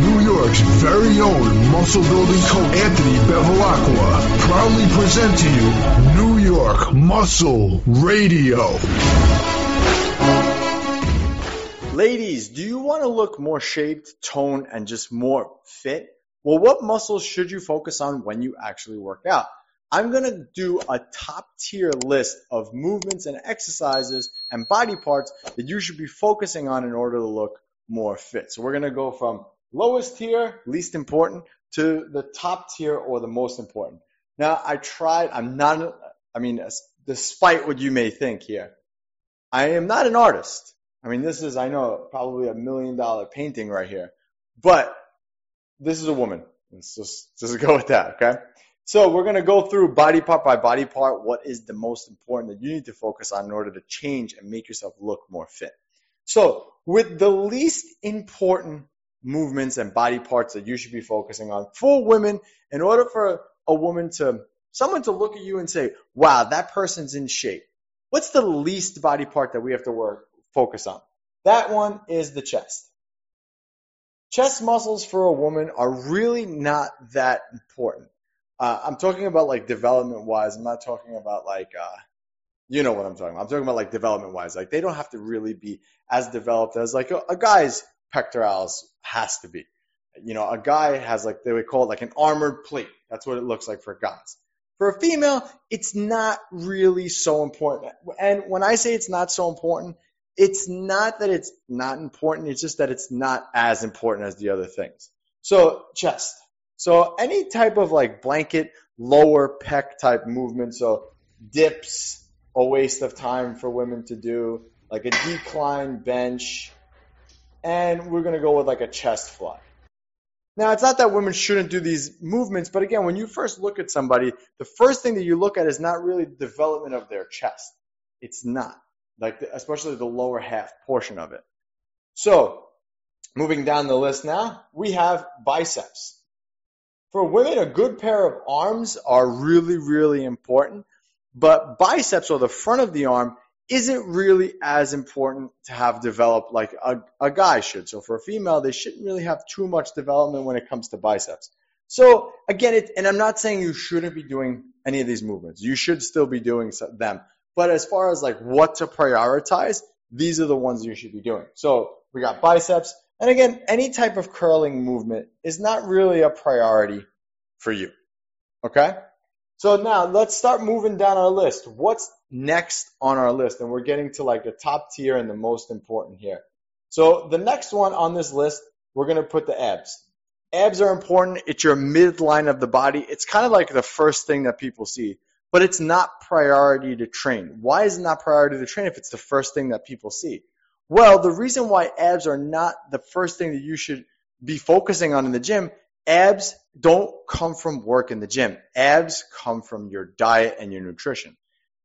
New York's very own muscle building coach Anthony Bevilacqua proudly present to you New York Muscle Radio. Ladies, do you want to look more shaped, toned, and just more fit? Well, what muscles should you focus on when you actually work out? I'm going to do a top tier list of movements and exercises and body parts that you should be focusing on in order to look more fit. So we're going to go from lowest tier, least important, to the top tier or the most important. Now, I tried, I'm not, I mean, despite what you may think here, I am not an artist. I mean, this is, I know, probably a million dollar painting right here, but this is a woman. Let's just, just go with that, okay? So we're going to go through body part by body part. What is the most important that you need to focus on in order to change and make yourself look more fit? So with the least important movements and body parts that you should be focusing on for women in order for a woman to someone to look at you and say, wow, that person's in shape. What's the least body part that we have to work focus on? That one is the chest. Chest muscles for a woman are really not that important. Uh, I'm talking about like development wise. I'm not talking about like, uh, you know what I'm talking about. I'm talking about like development wise. Like they don't have to really be as developed as like a, a guy's pectorals has to be. You know, a guy has like they would call it like an armored plate. That's what it looks like for guys. For a female, it's not really so important. And when I say it's not so important, it's not that it's not important. It's just that it's not as important as the other things. So chest. So any type of like blanket lower pec type movement. So dips, a waste of time for women to do, like a decline bench, and we're going to go with like a chest fly. Now, it's not that women shouldn't do these movements, but again, when you first look at somebody, the first thing that you look at is not really the development of their chest. It's not, like the, especially the lower half portion of it. So, moving down the list now, we have biceps. For women, a good pair of arms are really, really important, but biceps or the front of the arm isn't really as important to have developed like a, a guy should. So for a female, they shouldn't really have too much development when it comes to biceps. So again, it, and I'm not saying you shouldn't be doing any of these movements. You should still be doing them. But as far as like what to prioritize, these are the ones you should be doing. So we got biceps. And again, any type of curling movement is not really a priority for you. Okay? So now let's start moving down our list. What's next on our list? And we're getting to like the top tier and the most important here. So the next one on this list, we're going to put the abs. Abs are important. It's your midline of the body. It's kind of like the first thing that people see, but it's not priority to train. Why is it not priority to train if it's the first thing that people see? Well, the reason why abs are not the first thing that you should be focusing on in the gym abs don't come from work in the gym. Abs come from your diet and your nutrition.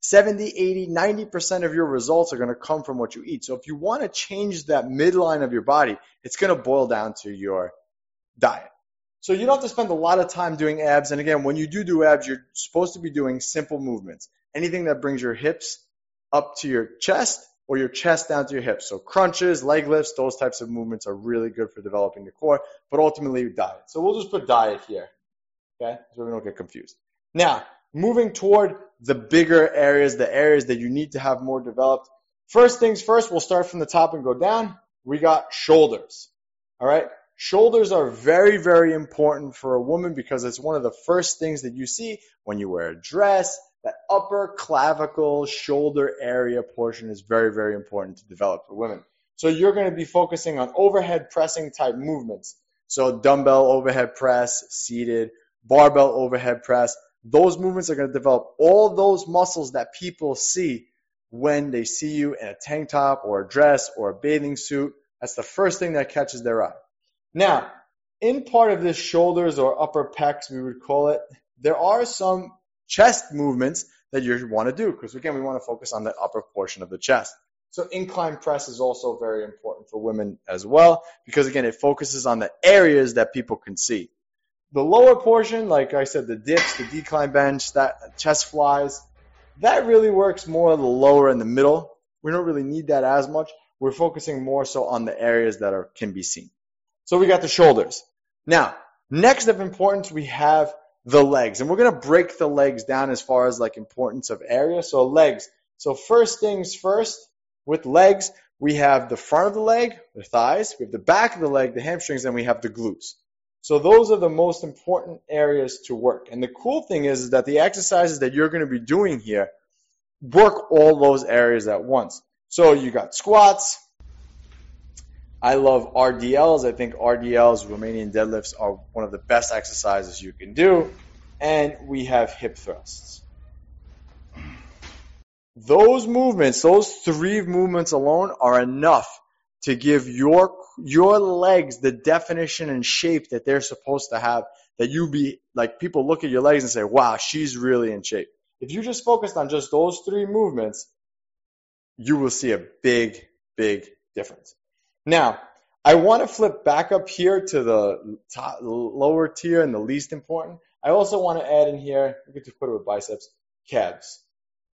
70, 80, 90% of your results are going to come from what you eat. So if you want to change that midline of your body, it's going to boil down to your diet. So you don't have to spend a lot of time doing abs. And again, when you do do abs, you're supposed to be doing simple movements. Anything that brings your hips up to your chest or your chest down to your hips. So crunches, leg lifts, those types of movements are really good for developing the core, but ultimately diet. So we'll just put diet here, okay? So we don't get confused. Now, moving toward the bigger areas, the areas that you need to have more developed. First things first, we'll start from the top and go down. We got shoulders, all right? Shoulders are very, very important for a woman because it's one of the first things that you see when you wear a dress, that upper clavicle shoulder area portion is very, very important to develop for women. So you're going to be focusing on overhead pressing type movements. So dumbbell overhead press, seated, barbell overhead press. Those movements are going to develop all those muscles that people see when they see you in a tank top or a dress or a bathing suit. That's the first thing that catches their eye. Now, in part of this shoulders or upper pecs, we would call it, there are some chest movements that you want to do because again, we want to focus on the upper portion of the chest. So incline press is also very important for women as well because again, it focuses on the areas that people can see. The lower portion, like I said, the dips, the decline bench, that chest flies, that really works more the lower and the middle. We don't really need that as much. We're focusing more so on the areas that are can be seen. So we got the shoulders. Now, next of importance, we have the legs. And we're going to break the legs down as far as like importance of area. So legs. So first things first, with legs, we have the front of the leg, the thighs, we have the back of the leg, the hamstrings, and we have the glutes. So those are the most important areas to work. And the cool thing is, is that the exercises that you're going to be doing here work all those areas at once. So you got squats. I love RDLs. I think RDLs, Romanian deadlifts, are one of the best exercises you can do. And we have hip thrusts. Those movements, those three movements alone are enough to give your your legs the definition and shape that they're supposed to have that you be like people look at your legs and say wow she's really in shape if you just focused on just those three movements you will see a big big difference now i want to flip back up here to the top, lower tier and the least important i also want to add in here we get to put it with biceps calves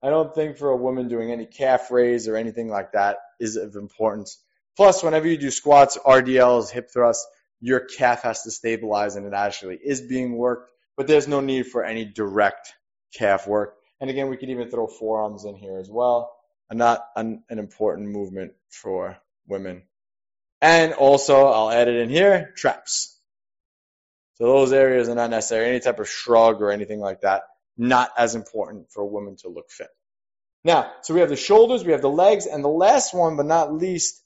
i don't think for a woman doing any calf raise or anything like that is of importance Plus, whenever you do squats, RDLs, hip thrusts, your calf has to stabilize and it actually is being worked, but there's no need for any direct calf work. And again, we could even throw forearms in here as well. Not an, an important movement for women. And also, I'll add it in here, traps. So those areas are not necessary. Any type of shrug or anything like that, not as important for a woman to look fit. Now, so we have the shoulders, we have the legs, and the last one, but not least,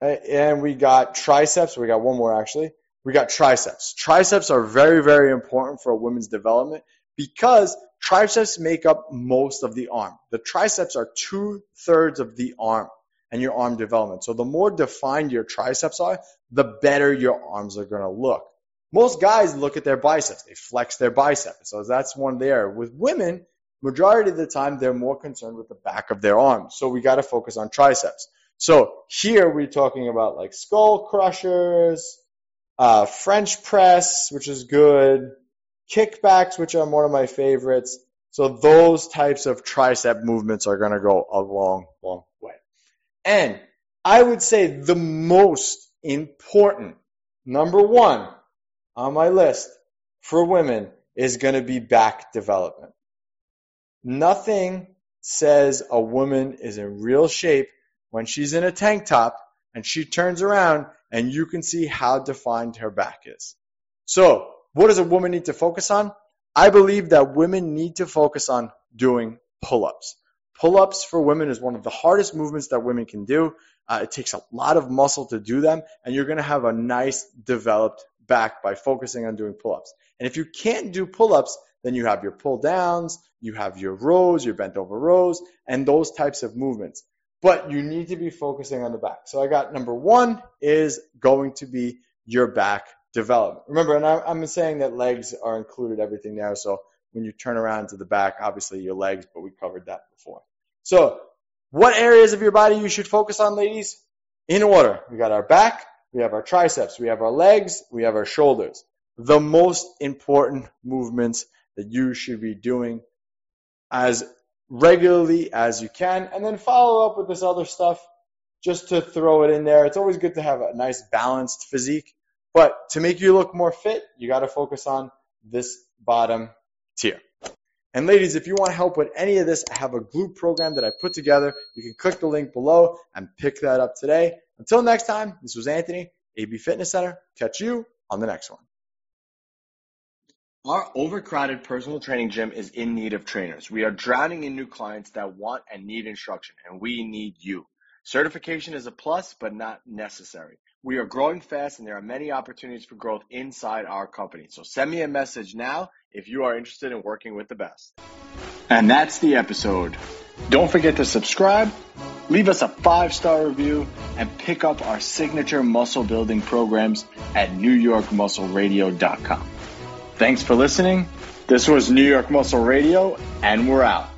uh, and we got triceps. We got one more actually. We got triceps. Triceps are very, very important for a woman's development because triceps make up most of the arm. The triceps are two thirds of the arm and your arm development. So the more defined your triceps are, the better your arms are going to look. Most guys look at their biceps. They flex their biceps. So that's one there. With women, majority of the time, they're more concerned with the back of their arms. So we got to focus on triceps. So here we're talking about like skull crushers, uh, French press, which is good, kickbacks, which are one of my favorites. So those types of tricep movements are going to go a long, long. And I would say the most important, number one on my list for women is going to be back development. Nothing says a woman is in real shape when she's in a tank top and she turns around and you can see how defined her back is. So, what does a woman need to focus on? I believe that women need to focus on doing pull ups. Pull ups for women is one of the hardest movements that women can do. Uh, it takes a lot of muscle to do them, and you're going to have a nice developed back by focusing on doing pull ups. And if you can't do pull ups, then you have your pull downs, you have your rows, your bent over rows, and those types of movements but you need to be focusing on the back. So I got number one is going to be your back development. Remember, and I'm saying that legs are included everything there. So when you turn around to the back, obviously your legs, but we covered that before. So what areas of your body you should focus on, ladies? In order. We got our back, we have our triceps, we have our legs, we have our shoulders. The most important movements that you should be doing as regularly as you can, and then follow up with this other stuff just to throw it in there. It's always good to have a nice balanced physique, but to make you look more fit, you got to focus on this bottom tier. And ladies, if you want help with any of this, I have a glute program that I put together. You can click the link below and pick that up today. Until next time, this was Anthony, AB Fitness Center. Catch you on the next one. Our overcrowded personal training gym is in need of trainers. We are drowning in new clients that want and need instruction, and we need you. Certification is a plus, but not necessary. We are growing fast and there are many opportunities for growth inside our company. So send me a message now if you are interested in working with the best. And that's the episode. Don't forget to subscribe, leave us a five star review, and pick up our signature muscle building programs at NewYorkMuscleRadio.com. Thanks for listening. This was New York Muscle Radio, and we're out.